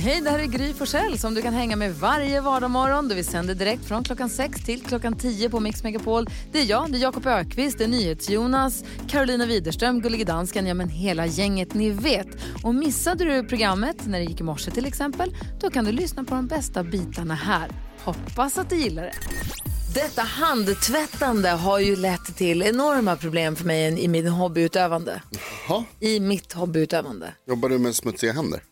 Hej, det här är Gry Forssell som du kan hänga med varje vardagsmorgon. Vi sänder direkt från klockan 6 till klockan 10 på Mix Megapol. Det är jag, det är Jakob Ökvist, det är NyhetsJonas, Carolina Widerström, Gullige Dansken, ja men hela gänget ni vet. Och missade du programmet när det gick i morse till exempel, då kan du lyssna på de bästa bitarna här. Hoppas att du gillar det. Detta handtvättande har ju lett till enorma problem för mig i min hobbyutövande. Jaha, I mitt hobbyutövande. jobbar du med smutsiga händer?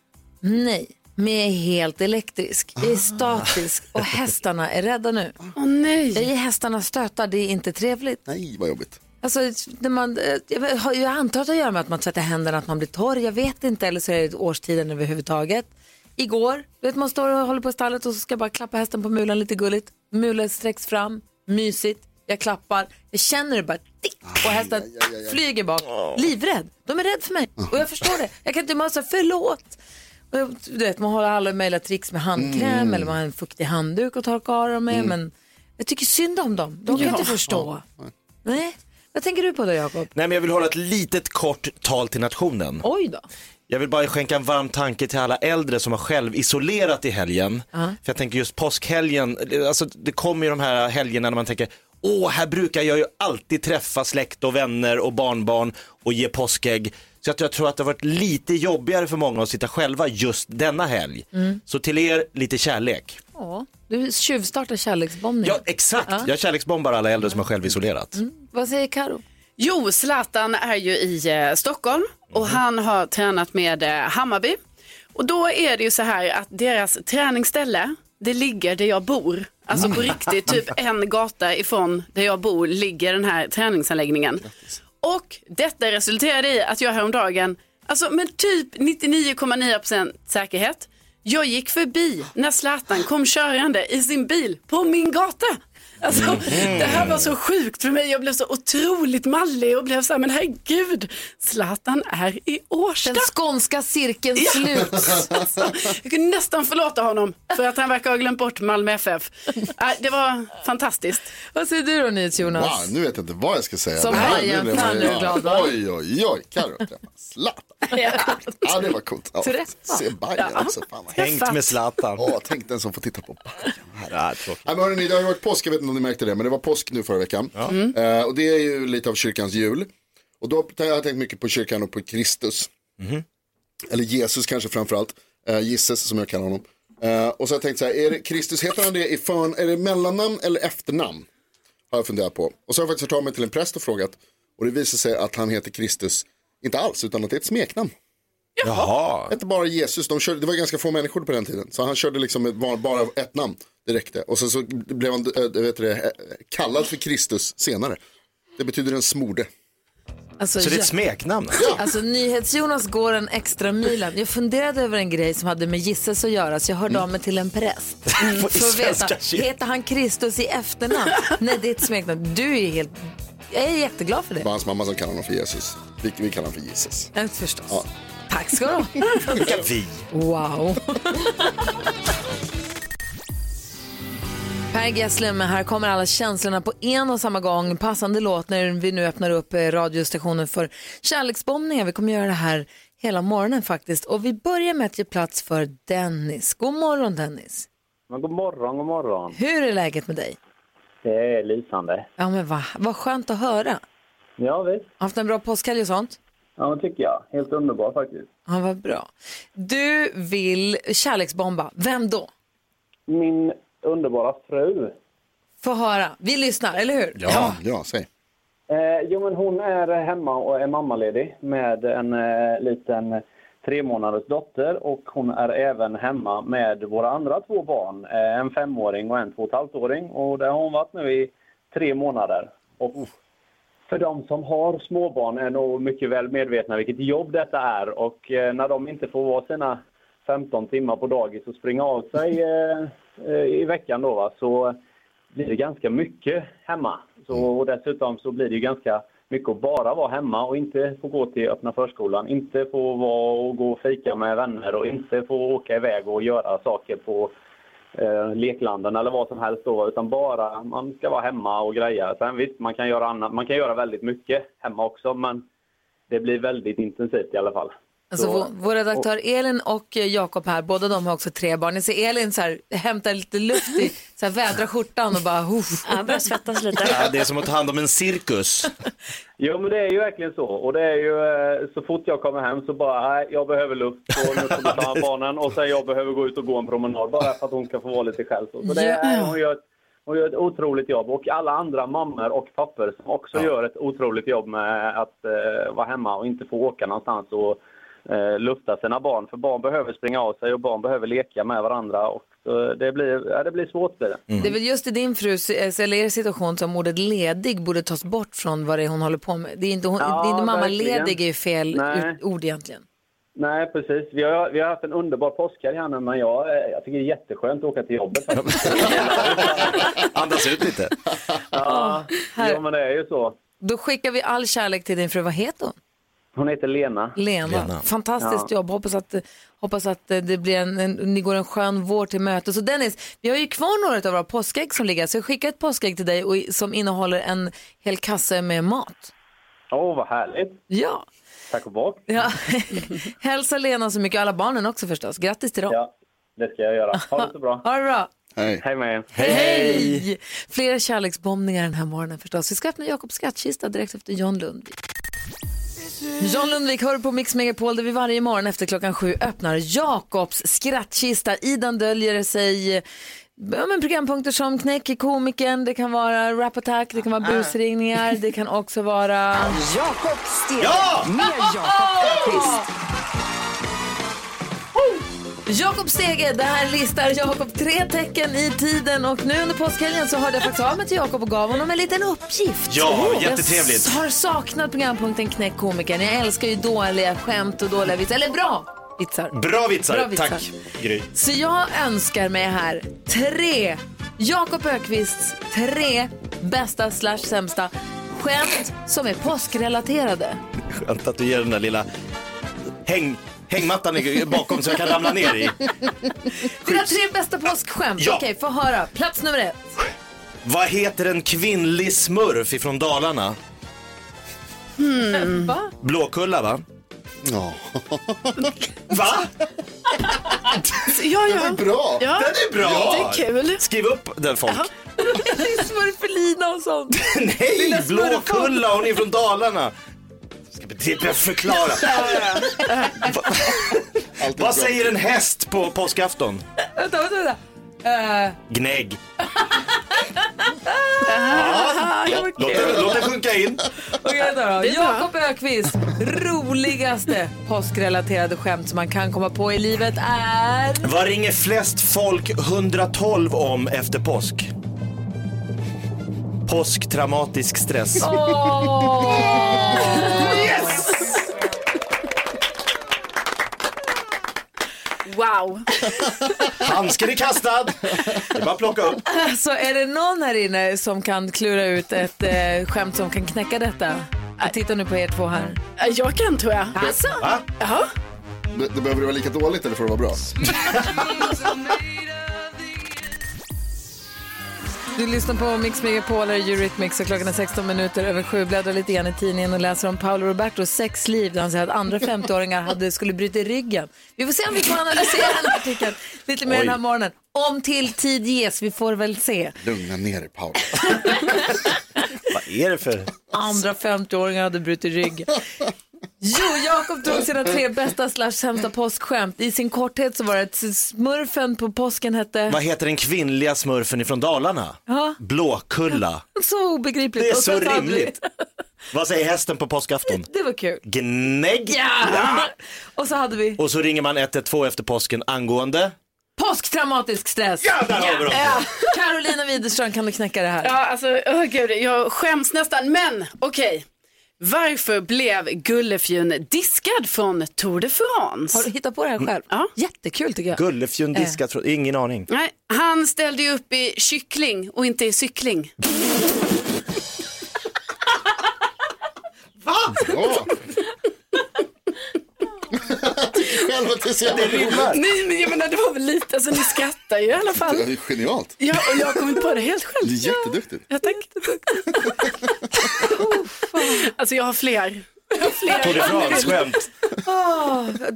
Nej, men är helt elektrisk. Jag är statisk och hästarna är rädda nu. Åh nej. Jag ger hästarna stötar, det är inte trevligt. Nej, vad jobbigt. Alltså, när man, eh, jag antar att det göra med att man tvättar händerna, att man blir torr. Jag vet inte, eller så är det årstiden överhuvudtaget. Igår, du vet man står och håller på i stallet och så ska jag bara klappa hästen på mulen lite gulligt. Mulen sträcks fram, mysigt. Jag klappar, jag känner det bara tick, och hästen flyger bak. Livrädd, de är rädda för mig. Och jag förstår det. Jag kan inte bara säga förlåt. Och du vet, man har alla möjliga tricks med handkräm eller man har en fuktig handduk att torka av dem med. Men jag tycker synd om dem. De kan inte förstå. Nej. Vad tänker du på då, Jakob? Nej men jag vill hålla ett litet kort tal till nationen. Oj då. Jag vill bara skänka en varm tanke till alla äldre som har själv isolerat i helgen. För jag tänker just påskhelgen, alltså det kommer ju de här helgerna när man tänker Åh, här brukar jag ju alltid träffa släkt och vänner och barnbarn och ge påskägg. Så att jag tror att det har varit lite jobbigare för många att sitta själva just denna helg. Så till er, lite kärlek. Ja, du tjuvstartar kärleksbombning. Ja, exakt. Jag kärleksbombar alla äldre som har själv isolerat. Vad säger Karo? Jo, Zlatan är ju i eh, Stockholm och han har tränat med eh, Hammarby. Och då är det ju så här att deras träningsställe, det ligger där jag bor. Alltså på riktigt, typ en gata ifrån där jag bor ligger den här träningsanläggningen. Och detta resulterade i att jag häromdagen, alltså med typ 99,9% säkerhet, jag gick förbi när Zlatan kom körande i sin bil på min gata. Alltså, Det här var så sjukt för mig. Jag blev så otroligt mallig och blev så här, men herregud, Zlatan är i Årsta. Den skånska cirkeln sluts. Alltså, jag kunde nästan förlåta honom för att han verkar ha glömt bort Malmö FF. Äh, det var fantastiskt. Vad säger du då, NyhetsJonas? Wow, nu vet jag inte vad jag ska säga. Som fan är du glad, va? Oj, oj, oj, Carro Zlatan. Ja, det var coolt. Ja, se Bayern också. Fan vad häftigt. Hängt med Zlatan. Åh, tänk den som får titta på Bayern. Ja, tråkigt. Men hörrni, det har ju varit påsk, jag vet inte ni märkte det, men det var påsk nu förra veckan. Eh, och det är ju lite av kyrkans jul. Och då har jag tänkt mycket på kyrkan och på Kristus. Eller Jesus kanske framförallt. Uh, Jesus som jag kallar honom. Eh, och så har jag tänkt så här, är det, Kristus, heter han det i förn, är det mellannamn eller efternamn? Har jag funderat på. Och så har jag faktiskt hört av mig till en präst och frågat. Och det visar sig att han heter Kristus, inte alls, utan att det är ett smeknamn. Jaha. Hette bara Jesus, de körde, det var ganska få människor på den tiden. Så han körde liksom bara, ett namn, det räckte. Och sen så blev han äh, vet det, eh, kallad för Kristus senare. Det betyder den smorde. Alltså, Så det är ja. ett smeknamn? Alltså NyhetsJonas går en extra milen. Jag funderade över en grej som hade med Gisses att göra så jag hörde av mig till en präst. På För att veta, heter han Kristus i efternamn? Nej, det är ett smeknamn. Du är helt... Jag är jätteglad för Det det. var hans mamma som kallade honom för Jesus. Vi, vi kallar honom för Jesus. Ja, förstås. Ja. Tack ska du ha. Vilka vi? Wow. Per Gessle med Här kommer alla känslorna på en och samma gång. Passande låt när vi nu öppnar upp eh, radiostationen för kärleksbombningar. Vi kommer göra det här hela morgonen faktiskt. Och vi börjar med att ge plats för Dennis. God morgon Dennis. Men god morgon, god morgon. Hur är läget med dig? Det är lysande. Ja men vad vad skönt att höra. Ja, visst. Haft en bra påskhelg och sånt? Ja, det tycker jag. Helt underbar faktiskt. Ja, vad bra. Du vill kärleksbomba. Vem då? Min underbara fru. Få höra. Vi lyssnar, eller hur? Ja, ja, säg. Eh, jo, men hon är hemma och är mammaledig med en eh, liten tre månaders dotter och hon är även hemma med våra andra två barn. Eh, en femåring och en två och ett halvt åring. Och där har hon varit nu i tre månader. Och för de som har småbarn är nog mycket väl medvetna vilket jobb detta är. Och eh, när de inte får vara sina 15 timmar på dagis och springa av sig eh, eh, i veckan då, va, så blir det ganska mycket hemma. Så, och dessutom så blir det ju ganska mycket att bara vara hemma och inte få gå till öppna förskolan, inte få vara och gå och fika med vänner och inte få åka iväg och göra saker på eh, leklanden eller vad som helst då, utan bara man ska vara hemma och greja. Sen visst, man kan göra annat, man kan göra väldigt mycket hemma också, men det blir väldigt intensivt i alla fall. Alltså, Så- vår, vår redaktör Elin och eh, Jakob här, båda de har också tre barn. Jag ser Elin så här, hämtar lite luft i, så här, vädra skjortan och bara... Huff. Han börjar svettas lite. Ja, det är som att ta hand om en cirkus. Jo, men det är ju verkligen så. Och det är ju eh, så fort jag kommer hem så bara, nej, jag behöver luft och nu kommer jag ta barnen och sen jag behöver gå ut och gå en promenad bara för att hon ska få vara lite själv. Så, det är, hon, gör, ett- hon gör ett otroligt jobb och alla andra mammor och pappor som också gör ett otroligt jobb med att eh, vara hemma och inte få åka någonstans och eh, lufta sina barn. För barn behöver springa av sig och barn behöver leka med varandra och så det, blir, ja, det blir svårt. Blir det. Det är väl just i din frus, eh, eller er situation som ordet ledig borde tas bort från vad det är hon håller på med. Det är inte, hon, Ja, det är inte mamma verkligen. ledig är ju fel Nej. ord egentligen. Nej, precis. Vi har, vi har haft en underbar påskhelg här nu, men jag, eh, jag tycker det är jätteskönt att åka till jobbet. Andas ut lite. ja, här- ja, men det är ju så. Då skickar vi all kärlek till din fru. Vad heter hon? Hon heter Lena. Lena. Lena. Fantastiskt jobb. Hoppas att, hoppas att eh, det blir en, en, ni går en skön vår till möte. Så Dennis, vi har ju kvar några av våra påskägg som ligger. Så jag skickar ett påskägg till dig och, som innehåller en hel kasse med mat. Åh, vad härligt. Ja. Tack och bock. ja. Hälsa Lena så mycket, alla barnen också förstås. Grattis till dem. Ja, det ska jag göra. Ha det så bra. Ha det bra. Hej. Hej med er. Hej! Flera kärleksbombningar den här morgonen förstås. Vi ska öppna Jakobs skattkista direkt efter John Lundvik. John Lundvik hör på Mix Megapol där vi varje morgon efter klockan sju öppnar Jakobs skrattkista. I den döljer sig ja, men programpunkter som Knäck i komikern, det kan vara Rap Attack, det kan vara busringningar, det kan också vara... Jakob Sten Ja! med Jakob Öqvist. Jakob Stege, det här listar Jakob tre tecken i tiden och nu under påskhelgen så hörde jag faktiskt av mig till Jakob och gav honom en liten uppgift. Ja, Jag jättetrevligt. s- har saknat programpunkten Knäck komikern. Jag älskar ju dåliga skämt och dåliga vitsar, eller bra vitsar. Bra vitsar. Bra vitsar. Tack, Gry. Så jag önskar mig här tre, Jakob Ökvists tre bästa slash sämsta skämt som är påskrelaterade. Skönt att du ger den där lilla häng, hängmattan i- bakom så jag kan ramla ner i. Dina tre bästa påskskämt. Ja. Okej, få höra. Plats nummer ett. Vad heter en kvinnlig smurf ifrån Dalarna? Va? Blåkulla va? Ja. Va? Ja, ja. Bra! ja. Den är bra! Det är kul. Skriv upp den folk. Är smurfelina och sånt. Nej. Blåkulla, hon är från Dalarna. Börja förklara. Vad säger en häst på påskafton? Vänta, vänta, vänta. Eh, Gnägg. Låt det, låt det sjunka in. Okej, då. Jakob Ökvist roligaste påskrelaterade skämt som man kan komma på i livet är... Vad ringer flest folk 112 om efter påsk? Påsktraumatisk stress. Yes! Wow. Handsken är kastad. Det är bara att plocka upp. Så är det någon här inne som kan klura ut ett eh, skämt som kan knäcka detta? Jag tittar nu på er två här. Jag kan tror jag. Alltså? Va? Jaha. Det, det behöver det vara lika dåligt eller får det vara bra? Du lyssnar på Mix Megapol, Eurythmics och klockan är 16 minuter över sju. Bläddrar lite grann i tidningen och läser om Paolo Robertos sexliv där han säger att andra 50-åringar hade, skulle bryta ryggen. Vi får se om vi får analysera den här artikeln lite mer den här morgonen. Om till tid ges, vi får väl se. Lugna ner dig Paul. Vad är det för... Andra 50-åringar hade brutit ryggen. Jo, Jakob drog sina tre bästa slash sämsta påskskämt. I sin korthet så var det att smurfen på påsken hette... Vad heter den kvinnliga smurfen ifrån Dalarna? Ja, Blåkulla. så obegripligt. Det är så rimligt. Vad säger hästen på påskafton? Det var kul. Gnägg. Ja! Och så hade vi Och så ringer man 112 efter påsken angående... påsktraumatisk stress. Ja, där har vi dem. Ja. Carolina Widerström, kan du knäcka det här? Ja, alltså, åh gud, jag skäms nästan. Men okej, varför blev Gullefjun diskad från Tour de France? Har du hittat på det här själv? Ja. Jättekul tycker jag. Gullefjun diskat, äh. ingen aning. Nej, han ställde ju upp i kyckling och inte i cykling. Ja. Jag tycker själv att det är så jävla roligt. Nej, men jag menar det var väl lite, alltså ni skrattar ju i alla fall. Det är genialt. Ja, och jag har kommit på det helt själv. Det är jätteduktigt. Ja, tack. alltså jag har fler. Jag har fler. Tour de France-skämt.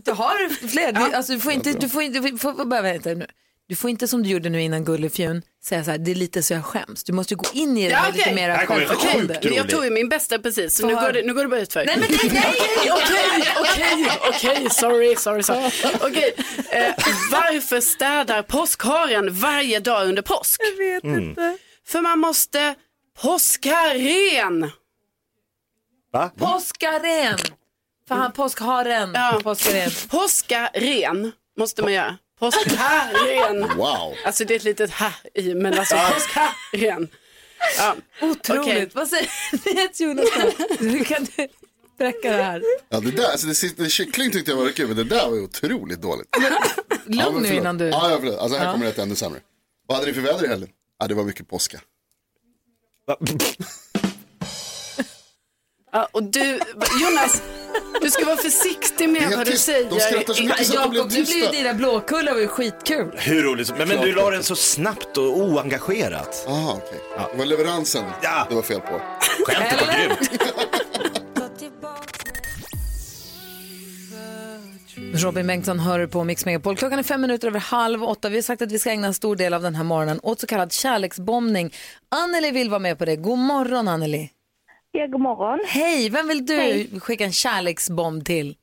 Du har fler. Du, alltså, du får inte, du får inte, du får, bara vänta nu. Du får inte som du gjorde nu innan Gullefjun säga så här, det är lite så jag skäms. Du måste gå in i det Ja, med okej. lite mer självförtroende. Jag tog ju min bästa precis, så nu går, det, nu går det bara ut för. Nej men nej, nej. Okej, okej, okej, sorry, sorry, sorry. Okej, eh, varför städar påskharen varje dag under påsk? Jag vet inte. För man måste påska ren. Va? Påskaren. För han påskharen. Ja. Påskaren. Påska ren måste man göra. Påska ren. Wow. Alltså det är ett litet ha i, men alltså påska ren. Ja. Otroligt. Okej. Vad säger ni Jonas? Hur kan du bräcka det här? Ja, det där, alltså det sista, kyckling tyckte jag var kul, men det där var ju otroligt dåligt. Ja, men Lugn nu innan du... Ja, ja, förlåt. Alltså här kommer det ett ännu sämre. Vad hade ni för väder i helgen? Ja, det var mycket påska. Ja, och du, Jonas, du ska vara försiktig med vad du tyst. säger. De skrattar så mycket så att de blev Jakob, ju tysta. dina blåkullar var ju skitkul. Hur roligt som- Men, men du la den så snabbt och oengagerat. Aha, okej. Det var leveransen Ja. det var fel på. Skämtet var grymt. Robin Bengtsson hör på Mix Megapol. Klockan är fem minuter över halv åtta. Vi har sagt att vi ska ägna en stor del av den här morgonen åt så kallad kärleksbombning. Anneli vill vara med på det. God morgon Anneli. Ja, god morgon. Hej, vem vill du Hej. skicka en kärleksbomb till?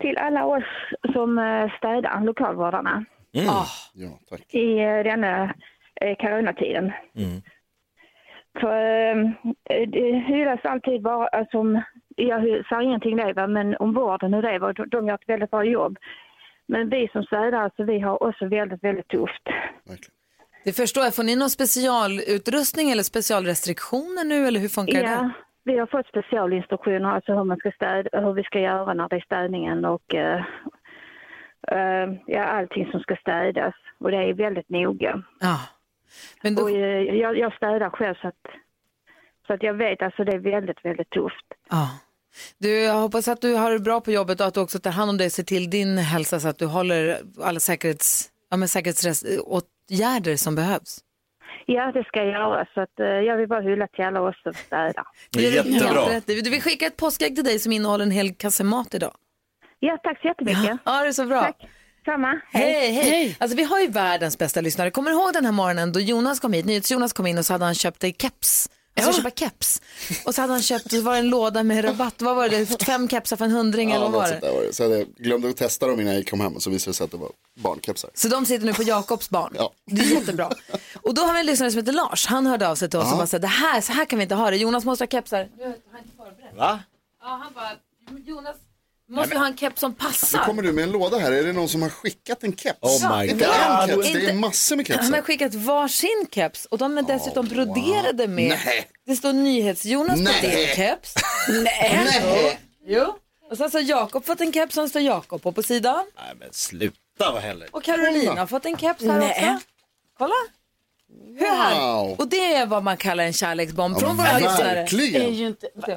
Till alla oss som eh, städar lokalvårdarna Ah, Ja, tack. i eh, denna eh, coronatiden. Mm. För det hyllas alltid bara, som, jag säger ingenting det, men om vården och det, va, de, gör ett väldigt bra jobb. Men vi som städare, alltså, vi har också väldigt, väldigt tufft. Verkligen. Det förstår jag. Får ni någon specialutrustning eller specialrestriktioner nu eller hur funkar Ja, det? vi har fått specialinstruktioner, alltså hur, man ska städa, hur vi ska göra när det är städningen och eh, eh, ja, allting som ska städas. Och det är väldigt noga. Ja. Men då, Och, eh, jag, jag städar själv så att, så att jag vet alltså det är väldigt, väldigt tufft. ja. Du, jag hoppas att du har det bra på jobbet och att du också tar hand om dig och ser till din hälsa så att du håller alla säkerhets, ja, men säkerhetsåtgärder som behövs. Ja, det ska jag göra. Så att, eh, jag vill bara hylla till alla oss som städar. Det är jättebra. Du vill skicka ett påskägg till dig som innehåller en hel kasse mat idag. Ja, tack så jättemycket. Ja, det är så bra. Tack. Samma. Hej, hej. Alltså vi har ju världens bästa lyssnare. Kommer du ihåg den här morgonen då Jonas kom hit, NyhetsJonas kom in och så hade han köpt dig keps. Alltså köpa keps. Och så hade han köpt, så var det en låda med rabatt. Vad var det? Fem kepsar för en hundring eller Ja, vad något var det? var det. Så jag glömde att testa dem innan jag kom hem och så visade det sig att det var barnkepsar. Så de sitter nu på Jakobs barn. Ja. Det är jättebra. Och då har vi en lyssnare som heter Lars. Han hörde av sig till oss och bara sa, det här, så här kan vi inte ha det. Jonas måste ha kepsar. Nu har jag inte förberett. Va? Ja, han bara, Jonas måste ha en keps som Nu passar. kommer du med en låda här. Är det någon som har skickat en keps? Oh my Inte en god. keps, det är massor med Han har kepsar. skickat varsin keps och de är dessutom broderade med. Nej. Det står NyhetsJonas Nej. broderkeps. Nej. Nej. Jo. Och sen så har Jakob fått en keps som står Jakob på på sidan. Nej men sluta vad heller. Och Carolina har fått en keps här Nej. också. Kolla. Hur? Wow. Och det är vad man kallar en kärleksbomb från våra lyssnare.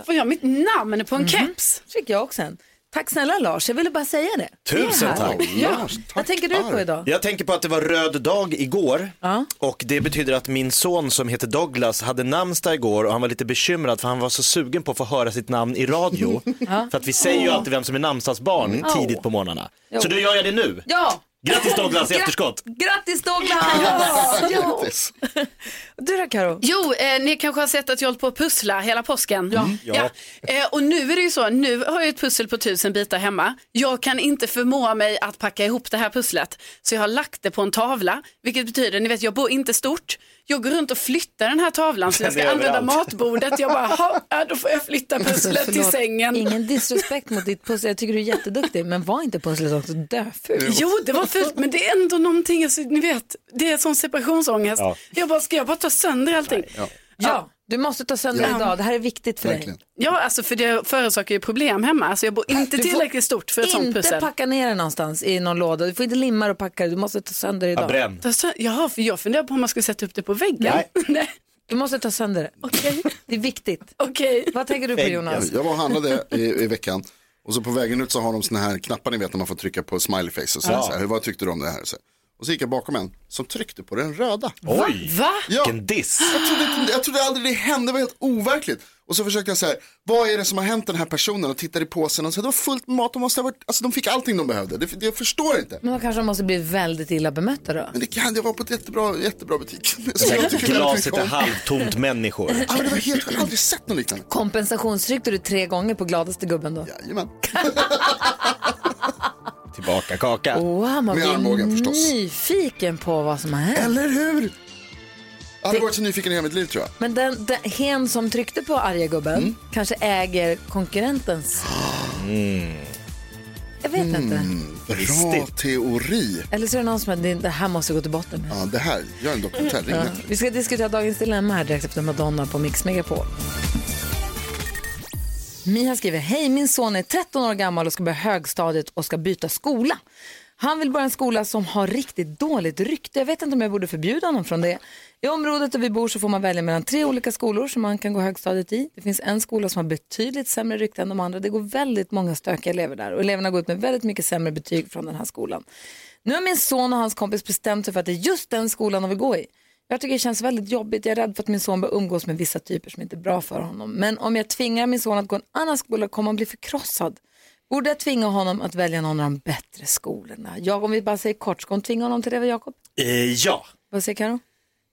Får jag mitt namn på en keps? fick jag också en. Tack snälla Lars, jag ville bara säga det. Tusen Det tack. Ja. Lars, tack Vad tänker du på idag? Jag tänker på att det var röd dag igår Ja. och det betyder att min son som heter Douglas hade namnsdag igår och han var lite bekymrad för han var så sugen på att få höra sitt namn i radio. För att vi säger ju alltid vem som är namnsdagsbarn tidigt på morgnarna. Så då gör jag det nu. Ja, Grattis Douglas i efterskott. grattis Douglas! Grattis. Du då Karo? Jo, eh, ni kanske har sett att jag hållit på att pussla hela påsken. Ja. Ja. Eh, och nu är det ju så, nu har jag ett pussel på tusen bitar hemma. Jag kan inte förmå mig att packa ihop det här pusslet. Så jag har lagt det på en tavla, vilket betyder, ni vet jag bor inte stort. Jag går runt och flyttar den här tavlan så jag ska använda matbordet. Jag bara, "Ha, ja, då får jag flytta pusslet till Förlåt, sängen. Ingen disrespekt mot ditt pussel, jag tycker du är jätteduktig, men var inte pusslet också döfult? Jo, det var fult, men det är ändå någonting, alltså, ni vet, det är sån separationsångest. Ja. Jag bara, ska jag bara ta sönder allting? Ja, du måste ta sönder Ja. idag, det här är viktigt för Verkligen. dig. Ja, alltså för det försakar ju problem hemma. Alltså jag bor inte Du får tillräckligt stort för ett sånt Inte pussel. packa ner det någonstans i någon låda, du får inte limma och packa det, du måste ta sönder det Ja, idag. bränn. Ta sö- Jaha, för jag funderar på om man ska sätta upp det på väggen. Nej. Nej. Du måste ta sönder det. Okej. Det är viktigt. Okej. Vad tänker du på Jonas? Jag var och handlade i, i veckan och så på vägen ut så har de såna här knappar ni vet när man får trycka på smiley face och så, Ja. så här, vad tyckte du om det här? Så, och så gick jag bakom en som tryckte på den röda. Oj, Va? Ja. vilken diss. Jag trodde, jag trodde aldrig det hände, det var helt overkligt. Och så försökte jag säga, vad är det som har hänt den här personen? Och tittade i påsen och så det var fullt med mat, de, måste ha varit, alltså, de fick allting de behövde. Det, det, jag förstår inte. Men då kanske de måste bli väldigt illa bemötta då? Men det kan, jag var på ett jättebra, jättebra butik. Så jag tycker Glaset är om. halvtomt människor. Ja, men det var helt, jag har aldrig sett något liknande. Kompensationstryckte du tre gånger på gladaste gubben då? Jajamän. Tillbaka kaka. Wow, man Med blir armbågen förstås. nyfiken på vad som har hänt. Eller hur? Jag hade varit så nyfiken i hela mitt liv tror jag. Men den, den hen som tryckte på arga gubben Mm. kanske äger konkurrentens... Jag vet inte. Mm. Bra teori. Eller så är det någon som är, det här måste gå till botten med. Ja, det här, gör en dokumentär, ring Ja. mig. Vi ska diskutera dagens dilemma här direkt efter Madonna på Mix Megapol. Mia skriver, hej min son är 13 år gammal och ska börja högstadiet och ska byta skola. Han vill börja en skola som har riktigt dåligt rykte. Jag vet inte om jag borde förbjuda honom från det. I området där vi bor så får man välja mellan tre olika skolor som man kan gå högstadiet i. Det finns en skola som har betydligt sämre rykte än de andra. Det går väldigt många stökiga elever där och eleverna går ut med väldigt mycket sämre betyg från den här skolan. Nu har min son och hans kompis bestämt sig för att det är just den skolan de vill gå i. Jag tycker det känns väldigt jobbigt. Jag är rädd för att min son börjar umgås med vissa typer som inte är bra för honom. Men om jag tvingar min son att gå en annan skola kommer han bli förkrossad. Borde jag tvinga honom att välja någon av de bättre skolorna? Jag, om vi bara säger kort, ska hon tvinga honom till det, Jakob? Eh, ja. Vad säger Karo?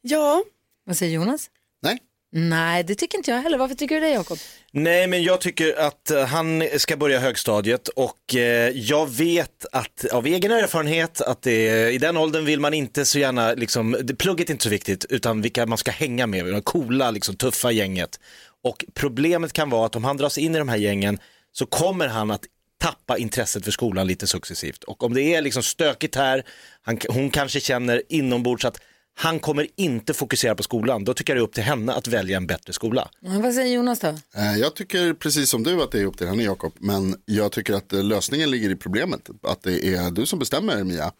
Ja. Vad säger Jonas? Nej. Nej, det tycker inte jag heller. Varför tycker du det, Jakob? Nej, men jag tycker att eh, han ska börja högstadiet och eh, jag vet att av egen erfarenhet att det, i den åldern vill man inte så gärna, liksom, det, plugget är inte så viktigt utan vilka man ska hänga med, det coola, liksom, tuffa gänget. Och problemet kan vara att om han dras in i de här gängen så kommer han att tappa intresset för skolan lite successivt. Och om det är liksom stökigt här, han, hon kanske känner inombords att han kommer inte fokusera på skolan, då tycker jag det är upp till henne att välja en bättre skola. Ja, vad säger Jonas då? Eh, Jag tycker precis som du att det är upp till henne Jakob. Men jag tycker att eh, lösningen ligger i problemet. Att det är du som bestämmer Mia.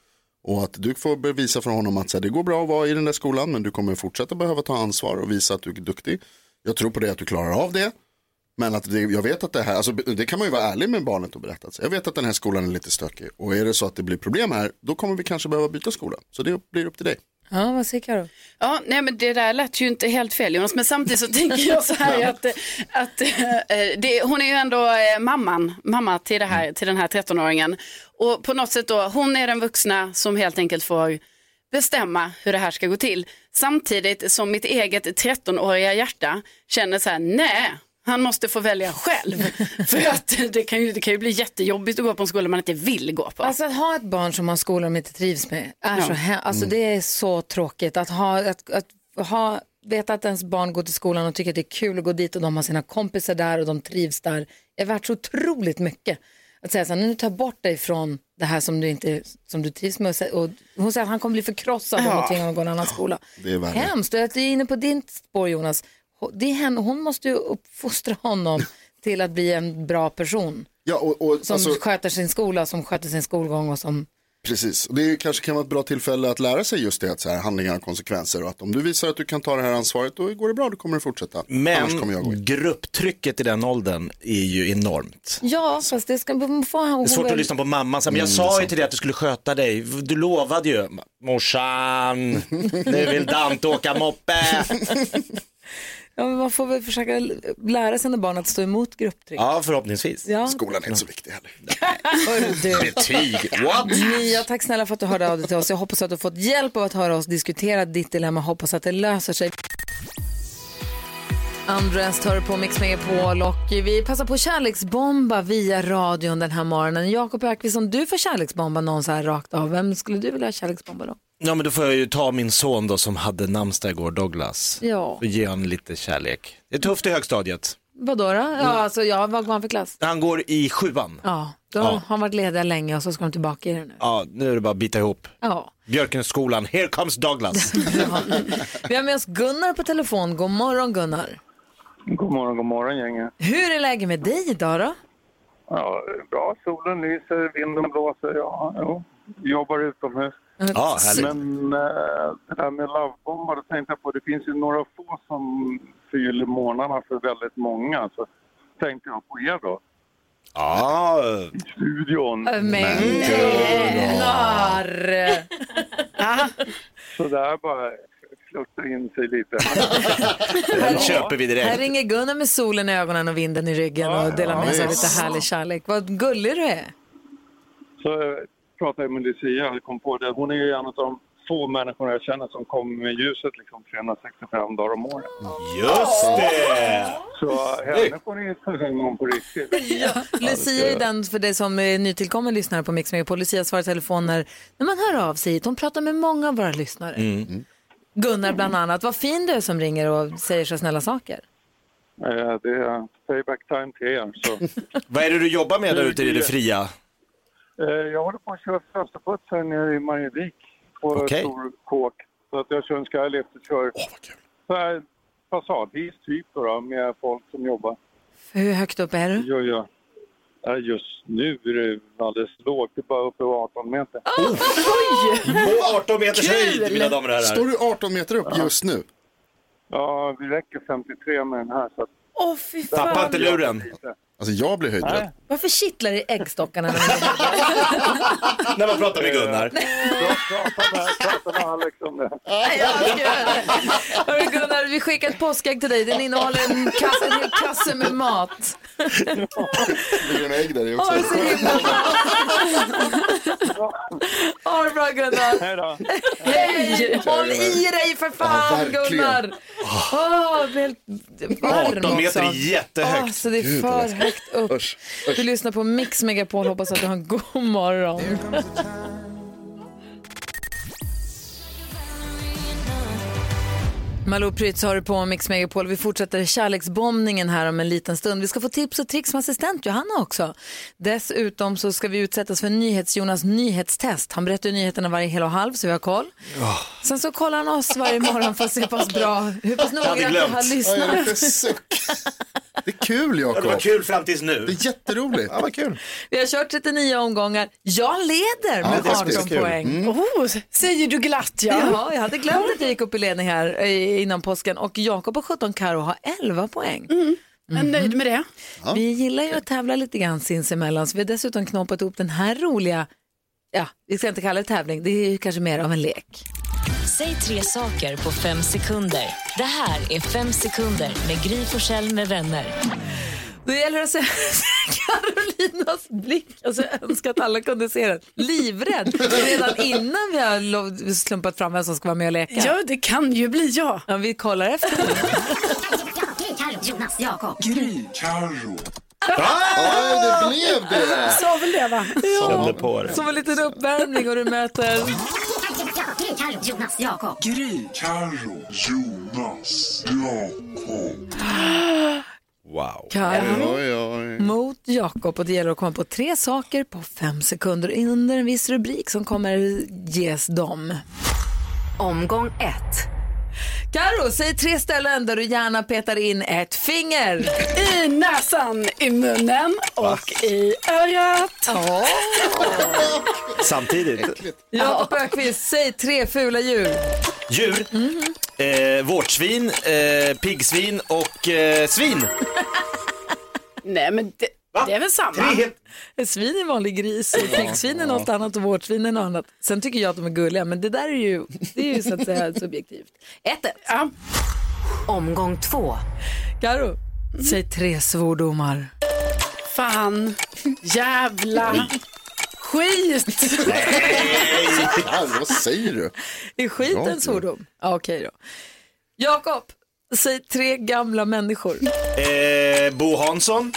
Och att du får bevisa för honom att här, det går bra att vara i den där skolan. Men du kommer fortsätta behöva ta ansvar och visa att du är duktig. Jag tror på det att du klarar av det. Men att det, jag vet att det här, alltså, det kan man ju vara ärlig med barnet och berätta. Så jag vet att den här skolan är lite stökig. Och är det så att det blir problem här, då kommer vi kanske behöva byta skola. Så det blir upp till dig. Ja, vad säger Karo? Ja, nej men det där lät ju inte helt fel Jonas, men samtidigt så tänker jag så här att, att eh, det, hon är ju ändå eh, mamman, mamma till, det här, till den här 13-åringen. Och på något sätt då, hon är den vuxna som helt enkelt får bestämma hur det här ska gå till. Samtidigt som mitt eget 13-åriga hjärta känner så här, nej, han måste få välja själv. För att det kan, ju, det kan ju bli jättejobbigt att gå på en skola man inte vill gå på. Alltså att ha ett barn som har en skola de inte trivs med är Ja. så he- alltså det är så tråkigt att ha, att, att ha veta att ens barn går till skolan och tycker att det är kul att gå dit och de har sina kompisar där och de trivs där är värt så otroligt mycket. Att säga så här, nu tar jag bort dig från det här som du inte som du trivs med och, hon säger att han kommer bli förkrossad om Ja. hon tvingar honom att gå en annan skola. Det är värre. Hemskt, du är inne på din spår Jonas. Det är henne, hon måste ju uppfostra honom till att bli en bra person. Ja, och, och, Som alltså, sköter sin skola, som sköter sin skolgång och som Precis, och det är- kanske kan vara ett bra tillfälle att lära sig just det att så här, handlingar har konsekvenser och att om du visar att du kan ta det här ansvaret då går det bra, då kommer du fortsätta. Men grupptrycket i den åldern är ju enormt. Ja, fast det ska man få Det är svårt att lyssna på mamman, men jag sa ju till dig att du skulle sköta dig, du lovade ju. Morsan, nu vill Dante åka moppe. Ja, men man får väl försöka lära sina barn att stå emot grupptryck. Ja, förhoppningsvis. Ja. Skolan är inte så viktig heller. Betyg, what? Mia, tack snälla för att du hörde av dig till oss. Jag hoppas att du har fått hjälp av att höra oss diskutera ditt dilemma. Hoppas att det löser sig. Andrest hör på Mix Megapol och vi passar på kärleksbomba via radion den här morgonen. Jakob Ökvist, om du får kärleksbomba någon så här rakt av, vem skulle du vilja kärleksbomba då? Ja, men då får jag ju ta min son då som hade namnsdag igår, Douglas. Ja. Och ge honom lite kärlek. Det är tufft i högstadiet. Vadå då? Ja, alltså, ja, vad går han för klass? Han går i sjuan. Ja, då Ja. har han varit ledig länge och så ska de tillbaka i det nu. Ja, nu är det bara att bita ihop. Ja. Björkenskolan, here comes Douglas. Vi har med oss Gunnar på telefon. God morgon Gunnar. God morgon, god morgon gänget. Hur är läget med dig idag då? Ja, bra, solen lyser, vinden blåser. Ja, jo. Jobbar utomhus. Ja, härligt. Men äh, det där med lovebombar, då tänkte jag på, det finns ju några få som fyller månaderna för väldigt många. Så tänkte jag på er då, Ja, i studion. Men gunnar! Så där bara flörta in sig lite. den köper vi Här direkt. ringer Gunnar med solen i ögonen och vinden i ryggen och delar med sig av lite härlig kärlek. Vad gullig du är. Så eh, pratade med Lucia, jag kom på det. Hon är ju en av de få människorna jag känner som kommer med ljuset liksom 365 dagar om året. Just det! Så henne får ni ta hand om på riktigt. Lucia är den för dig som är nytillkommen lyssnare på Mix Megapol. Lucia svarar i telefon när, man hör av sig hit. Hon pratar med många av våra lyssnare. Gunnar bland annat. Vad fin du är som ringer och säger så snälla saker. Eh, Det är payback time till er. Så. Vad är det du jobbar med där ute i det fria? Eh, Jag håller på att köra fönsterputs här nere i Marievik på Okej. stor kåk. Så att jag kör en skylift och kör så här fasadhis typ då, med folk som jobbar. Hur högt upp är du? Ja, ja. Ja, Just nu är det alldeles lågt, det är bara uppe i 18 meter. På 18 meters Kul! höjd, mina damer och Står herrar. du 18 meter upp just nu? Ja, vi räcker 53 med den här. Så att, Åh fy Tappa fan. inte luren. Alltså jag blir höjdrädd. Nej. Varför kittlar det i äggstockarna? när man- pratar med Gunnar. prata med, Alex om det. Hörru Gunnar, vi skickar ett påskägg till dig. Den innehåller en, kasse, en hel kasse med mat. Det ligger en ägg där i också. Ha det bra Gunnar. Hej då. Hej! Håll i dig för fan Ja, verkligen. Gunnar. Åh, jag blir helt varm 18 meter är också. jättehögt. Åh, så det är Gud, för vad högt upp. Usch, Du lyssnar på Mix Megapol. Hoppas att du har en god morgon. Malou Prytz har du på Mix Megapol. Vi fortsätter kärleksbombningen här om en liten stund. Vi ska få tips och tricks med assistent Johanna också. Dessutom så ska vi utsättas för NyhetsJonas nyhetstest. Han berättar nyheterna varje hel och halv så vi har koll. Sen så kollar han oss varje morgon för att se pass bra, hur pass noggrant vi har lyssnat. Det är kul Ja, Det var Jakob. kul fram tills nu. Det är jätteroligt. Ja, vad kul. Vi har kört 39 omgångar. Jag leder med är 18 kul. poäng. Oh, säger du glatt ja. Ja, jag hade glömt att jag gick upp i ledning här eh, innan påsken och Jakob har 17, Karo har 11 poäng. Jag är nöjd med det. Vi gillar ju att tävla lite grann sinsemellan så vi har dessutom knoppat ihop den här roliga, ja, vi ska inte kalla det tävling, det är ju kanske mer av en lek. Säg tre saker på fem sekunder. Det här är Fem sekunder med Gry Forssell med vänner. Då gäller det att se Carolinas blick, alltså jag önskar att alla kunde se den, livrädd redan innan vi har slumpat fram vem som ska vara med och leka. Ja, det kan ju bli jag. Ja, vi kollar efter. Ja, det blev det. Sa väl det va? Kände på det. Som en liten uppvärmning och du möter Wow. Karo Oj, oj. mot Jakob och det gäller att komma på tre saker på fem sekunder under en viss rubrik som kommer ges dem. Omgång ett. Karo, säg tre ställen där du gärna petar in ett finger. I näsan, i munnen och i örat. Ja. Samtidigt. Jakob Ökvist, säg tre fula djur. Djur. Eh, vårtsvin, eh, piggsvin och eh, svin. Nej men det, det är väl samma. Tre. Ett svin är en vanlig gris, och piggsvin är något annat och vårtsvin är något annat. Sen tycker jag att de är gulliga, men det där är ju, det är ju så att säga subjektivt. Ett, ett. Ja. Omgång två. Karo, säg tre svordomar. Fan, jävla, skit. Ja, vad säger du? Är skit Bra, en svordom? Ja, okej då. Jakob, säg tre gamla människor. Eh, Bo Hansson,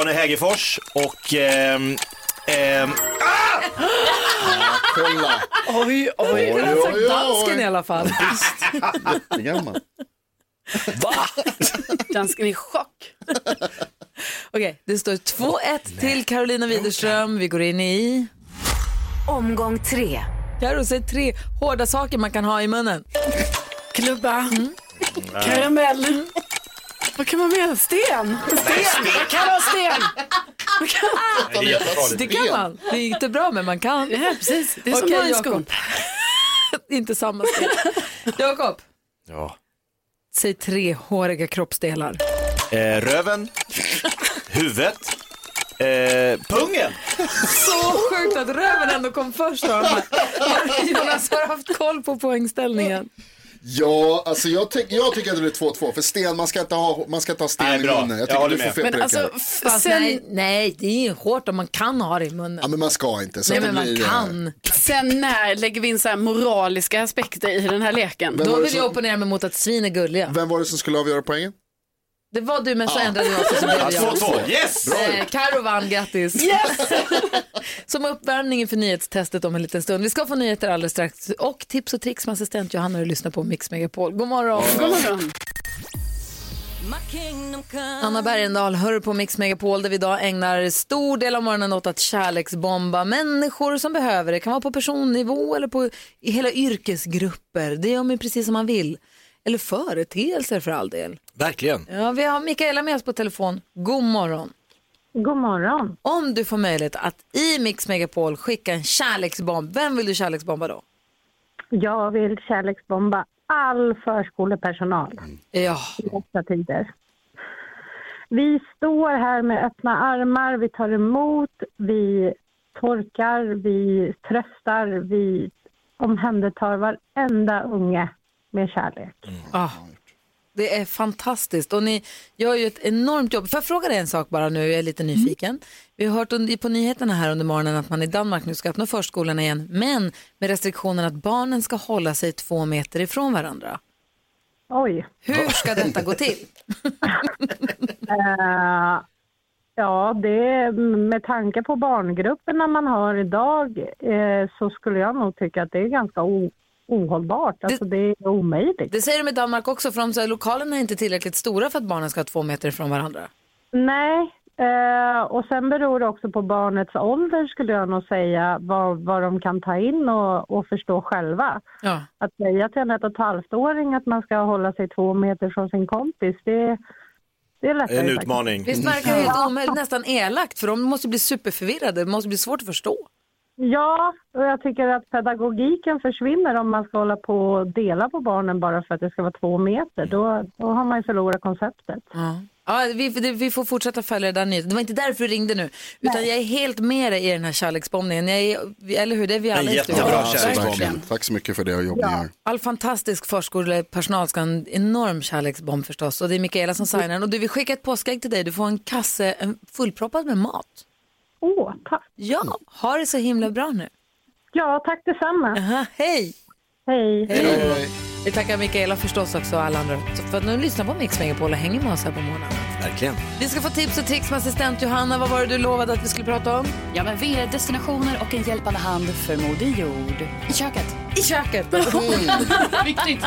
Arne Hägerfors och... ehm, ehm, Kolla. Oj, oj. Oj, har sagt oj, dansken i alla fall. Jättegammal. Dansken är i chock. Okej, det står 2-1 till Carolina Widerström. Vi går in i... Omgång tre. Karo, säg tre hårda saker man kan ha i munnen. Klubba, karamell. Vad kan man mer? Sten? Sten? Vad kan vara sten? Vad kan... det är jättefarligt. Det kan man. Det är inte bra, men man kan. Ja, precis. Det är som Okej, okay, Jakob. Inte samma stil. Jakob, Ja. säg tre håriga kroppsdelar. Eh, röven, huvudet, eh, pungen. Så sjukt att röven ändå kom först. Jonas har haft koll på poängställningen. Ja, alltså jag, tyck, jag tycker att det blir 2-2. För sten, man ska inte ha, man ska inte ha sten Nej, i munnen. Jag tycker håller du får fel Men alltså, Fast sen, nej, nej, det är ju hårt om man kan ha det i munnen. Ja, men man ska inte. Så nej, men man blir, kan. sen när lägger vi in så här moraliska aspekter i den här leken? Vem Då vill jag som, opponera mig mot att svin är gulliga. vem var det som skulle avgöra poängen? Det var du men så ändrade jag också så blev det jag. 2-2, yes! Eh, Karo vann, grattis. Som uppvärmning inför nyhetstestet om en liten stund. Vi ska få nyheter alldeles strax och tips och tricks med assistent Johanna och lyssnar på Mix Megapol. God morgon. God morgon. Anna Bergendahl hör på Mix Megapol där vi idag ägnar stor del av morgonen åt att kärleksbomba människor som behöver det. Det kan vara på personnivå eller på i hela yrkesgrupper. Det gör man precis som man vill. Eller företeelser för all del. Verkligen. Ja, vi har Mikaela med oss på telefon. God morgon. God morgon. Om du får möjlighet att i Mix Megapol skicka en kärleksbomb, vem vill du kärleksbomba då? Jag vill kärleksbomba all förskolepersonal Ja, i dessa tider. Vi står här med öppna armar, vi tar emot, vi torkar, vi tröstar, vi omhändertar varenda unge med kärlek. ah, det är fantastiskt och ni gör ju ett enormt jobb. Får jag fråga dig en sak bara nu, jag är lite nyfiken. Vi har hört på nyheterna här under morgonen att man i Danmark nu ska öppna förskolorna igen, men med restriktionen att barnen ska hålla sig två meter ifrån varandra. Oj. Hur ska detta gå till? Eh, ja, det, med tanke på barngrupperna man har idag eh, så skulle jag nog tycka att det är ganska o, ohållbart. Alltså det är omöjligt. Det säger de i Danmark också, för de säger lokalerna är inte tillräckligt stora för att barnen ska ha två meter ifrån varandra. Nej, eh, och sen beror det också på barnets ålder skulle jag nog säga, vad, vad de kan ta in och, och förstå själva. Ja. Att säga till en ett och ett halvt-åring att man ska hålla sig två meter från sin kompis, det, det är lättare. En utmaning. Visst verkar det helt omöjligt, nästan elakt, för de måste bli superförvirrade, det måste bli svårt att förstå. Ja, och jag tycker att pedagogiken försvinner om man ska hålla på och dela på barnen bara för att det ska vara två meter. Då, då har man ju förlorat konceptet. Ja. Ja, vi, vi får fortsätta följa det där nyheten. Det var inte därför du ringde nu, utan jag är helt med dig i den här kärleksbombningen. Jag är, eller hur, det är vi alla i studion. Tack så mycket för det jobb ni gör. All fantastisk förskolepersonal ska ha en enorm kärleksbomb förstås. Och det är Mikaela som signar den. Och du, vi skickar ett påskägg till dig. Du får en kasse en fullproppad med mat. Åh, tack. Ja, ha det så himla bra nu. Ja, tack detsamma. Aha, hej! Hej. Hej! Vi tackar Mikaela förstås också och alla andra för att ni lyssnar på Mix Megapol och hänger med oss här på morgonen. Verkligen. Vi ska få tips och tricks med assistent Johanna. Vad var det du lovade att vi skulle prata om? Ja, men VR-destinationer och en hjälpande hand för Moder Jord. I köket. I köket! Viktigt.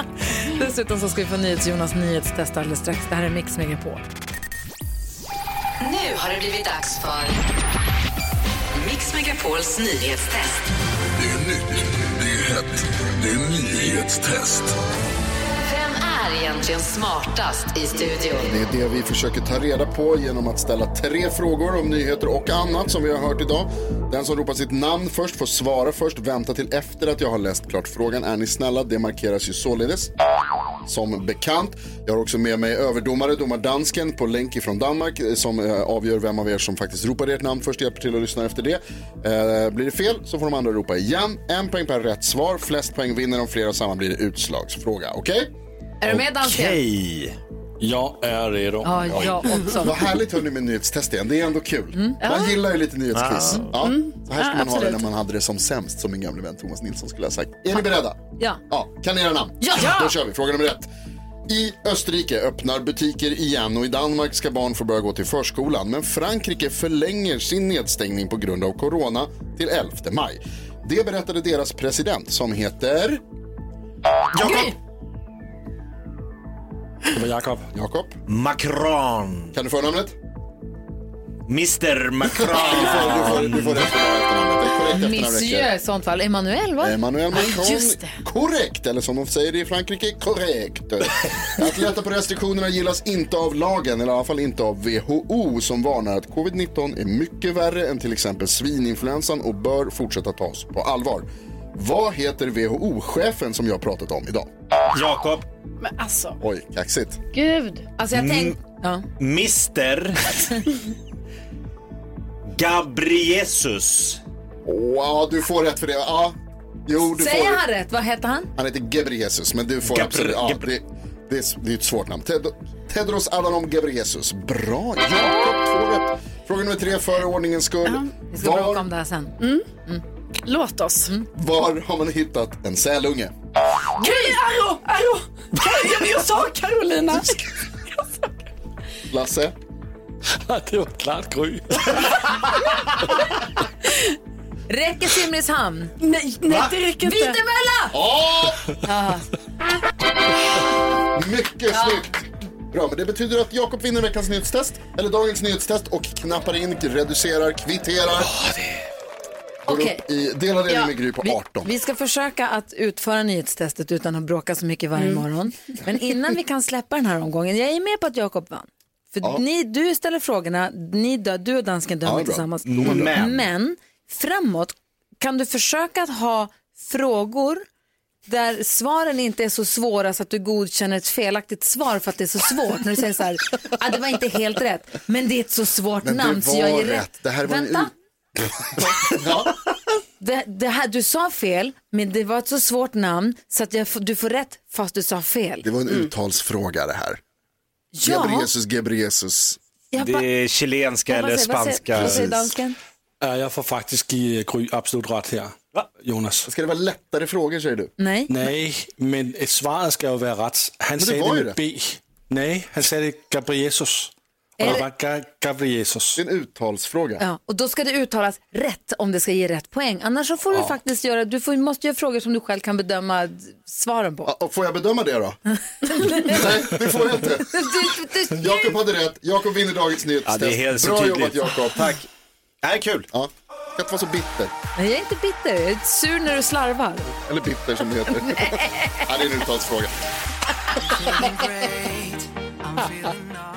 Dessutom så ska vi få NyhetsJonas nyhetstest alldeles strax. Det här är Mix Megapol. Nu har det blivit dags för Mix Megapols nyhetstest. Det är nytt, det är hett, det är nyhetstest. Är egentligen smartast i studion? Det är det vi försöker ta reda på genom att ställa tre frågor om nyheter och annat som vi har hört idag. Den som ropar sitt namn först får svara först, vänta till efter att jag har läst klart frågan. Är ni snälla? Det markeras ju således. Som bekant. Jag har också med mig överdomare, domardansken på länk ifrån Danmark eh, som eh, avgör vem av er som faktiskt ropar ert namn först, hjälper till att lyssna efter det. Eh, blir det fel så får de andra ropa igen. En poäng per rätt svar, flest poäng vinner, om flera samma blir det utslagsfråga. Okej? Är du med dansken? Okej. Jag är redo. Ja, jag också. Vad härligt hörni med nyhetstest igen. Det är ändå kul. Mm. Man gillar ju lite nyhetsquiz. Ja. Ja. Mm. Så här ska Ja, man ha det när man hade det som sämst, som min gamle vän Thomas Nilsson skulle ha sagt. Är ni beredda? Ja. Ja. Kan ni era namn? Ja. Ja. Då kör vi. Fråga nummer ett. I Österrike öppnar butiker igen och i Danmark ska barn få börja gå till förskolan. Men Frankrike förlänger sin nedstängning på grund av corona till 11 maj. Det berättade deras president som heter... Jakob. Det var Jakob. Jakob. Macron. Kan du förnamnet? Mr Macron. Du får, du får, du får rätt efternamnet. Monsieur i sånt fall. Emmanuel va? Emmanuel Ja, Macron. just det. korrekt, eller som de säger i Frankrike, korrekt. Att lätta på restriktionerna gillas inte av lagen, eller i alla fall inte av WHO som varnar att covid-19 är mycket värre än till exempel svininfluensan och bör fortsätta tas på allvar. Vad heter WHO-chefen som jag har pratat om idag? Jakob. Men alltså, Oj, kaxigt. gud. Alltså jag tänkte... Ja. Mister Gabriesus. Ja, du får rätt för det. Ja, jo, du Säger får... han rätt? Vad heter han? Han heter Gebreyesus, men du får Gabr- absolut... Ja, Gabr- det, det, är, det är ett svårt namn. Ted, Tedros Adhanom Gebreyesus. Bra, Jakob, två rätt. Fråga nummer tre för ordningens skull. Vi ska bråka Var, om det här sen. Låt oss. var har man hittat en sälunge? Gry, Arro, Arro. Ja, men Jag sa Carolina. Lasse? det var klart Gry. Räcker Simrishamn? Nej, nej det räcker inte. Vitemölla! Ja. Mycket snyggt! Bra, men det betyder att Jakob vinner veckans nyhetstest, eller dagens nyhetstest och knappar in, reducerar, kvitterar. Går Okej. Upp i delad Ja, med Gry på vi, 18. vi ska försöka att utföra nyhetstestet utan att bråka så mycket varje morgon. Men innan vi kan släppa den här omgången, jag är med på att Jakob vann. För Ja. ni, du ställer frågorna, ni dö, du och dansken dömer Ja, tillsammans. Men. Men framåt kan du försöka att ha frågor där svaren inte är så svåra så att du godkänner ett felaktigt svar för att det är så svårt. När du säger så här, ah, det var inte helt rätt, men det är ett så svårt Men namn så jag ger rätt. rätt. Det här var en Vänta. Ja. Det, det här, du sa fel, men det var ett så svårt namn så att jag, du får rätt fast du sa fel. Det var en uttalsfråga det här. Ja. Gebreyesus, Gebreyesus. Jag Det är chilenska Ja, eller säger- vad säger- spanska. Vad säger dansken? Ja, jag får faktiskt ge Gry absolut rätt här. Jonas. Ska det vara lättare frågor säger du? Nej. Nej, men ett svaret ska ju vara rätt. Han säger det ju med. B. Nej, han säger det Gabriesus. Det är en uttalsfråga. Ja, och då ska det uttalas rätt om det ska ge rätt poäng. Annars så får du faktiskt göra, du får, måste göra frågor som du själv kan bedöma svaren på. Ja, och får jag bedöma det då? Nej, det får jag inte. Du, Jakob hade rätt. Jakob vinner dagens nyhetstest. Ja, det är helt så Bra tydligt. jobbat Jakob. Tack. Det här är kul. Ja. Ska inte vara så bitter. Nej, jag är inte bitter, jag är sur när du slarvar. Eller bitter som det heter. ja, det är en uttalsfråga.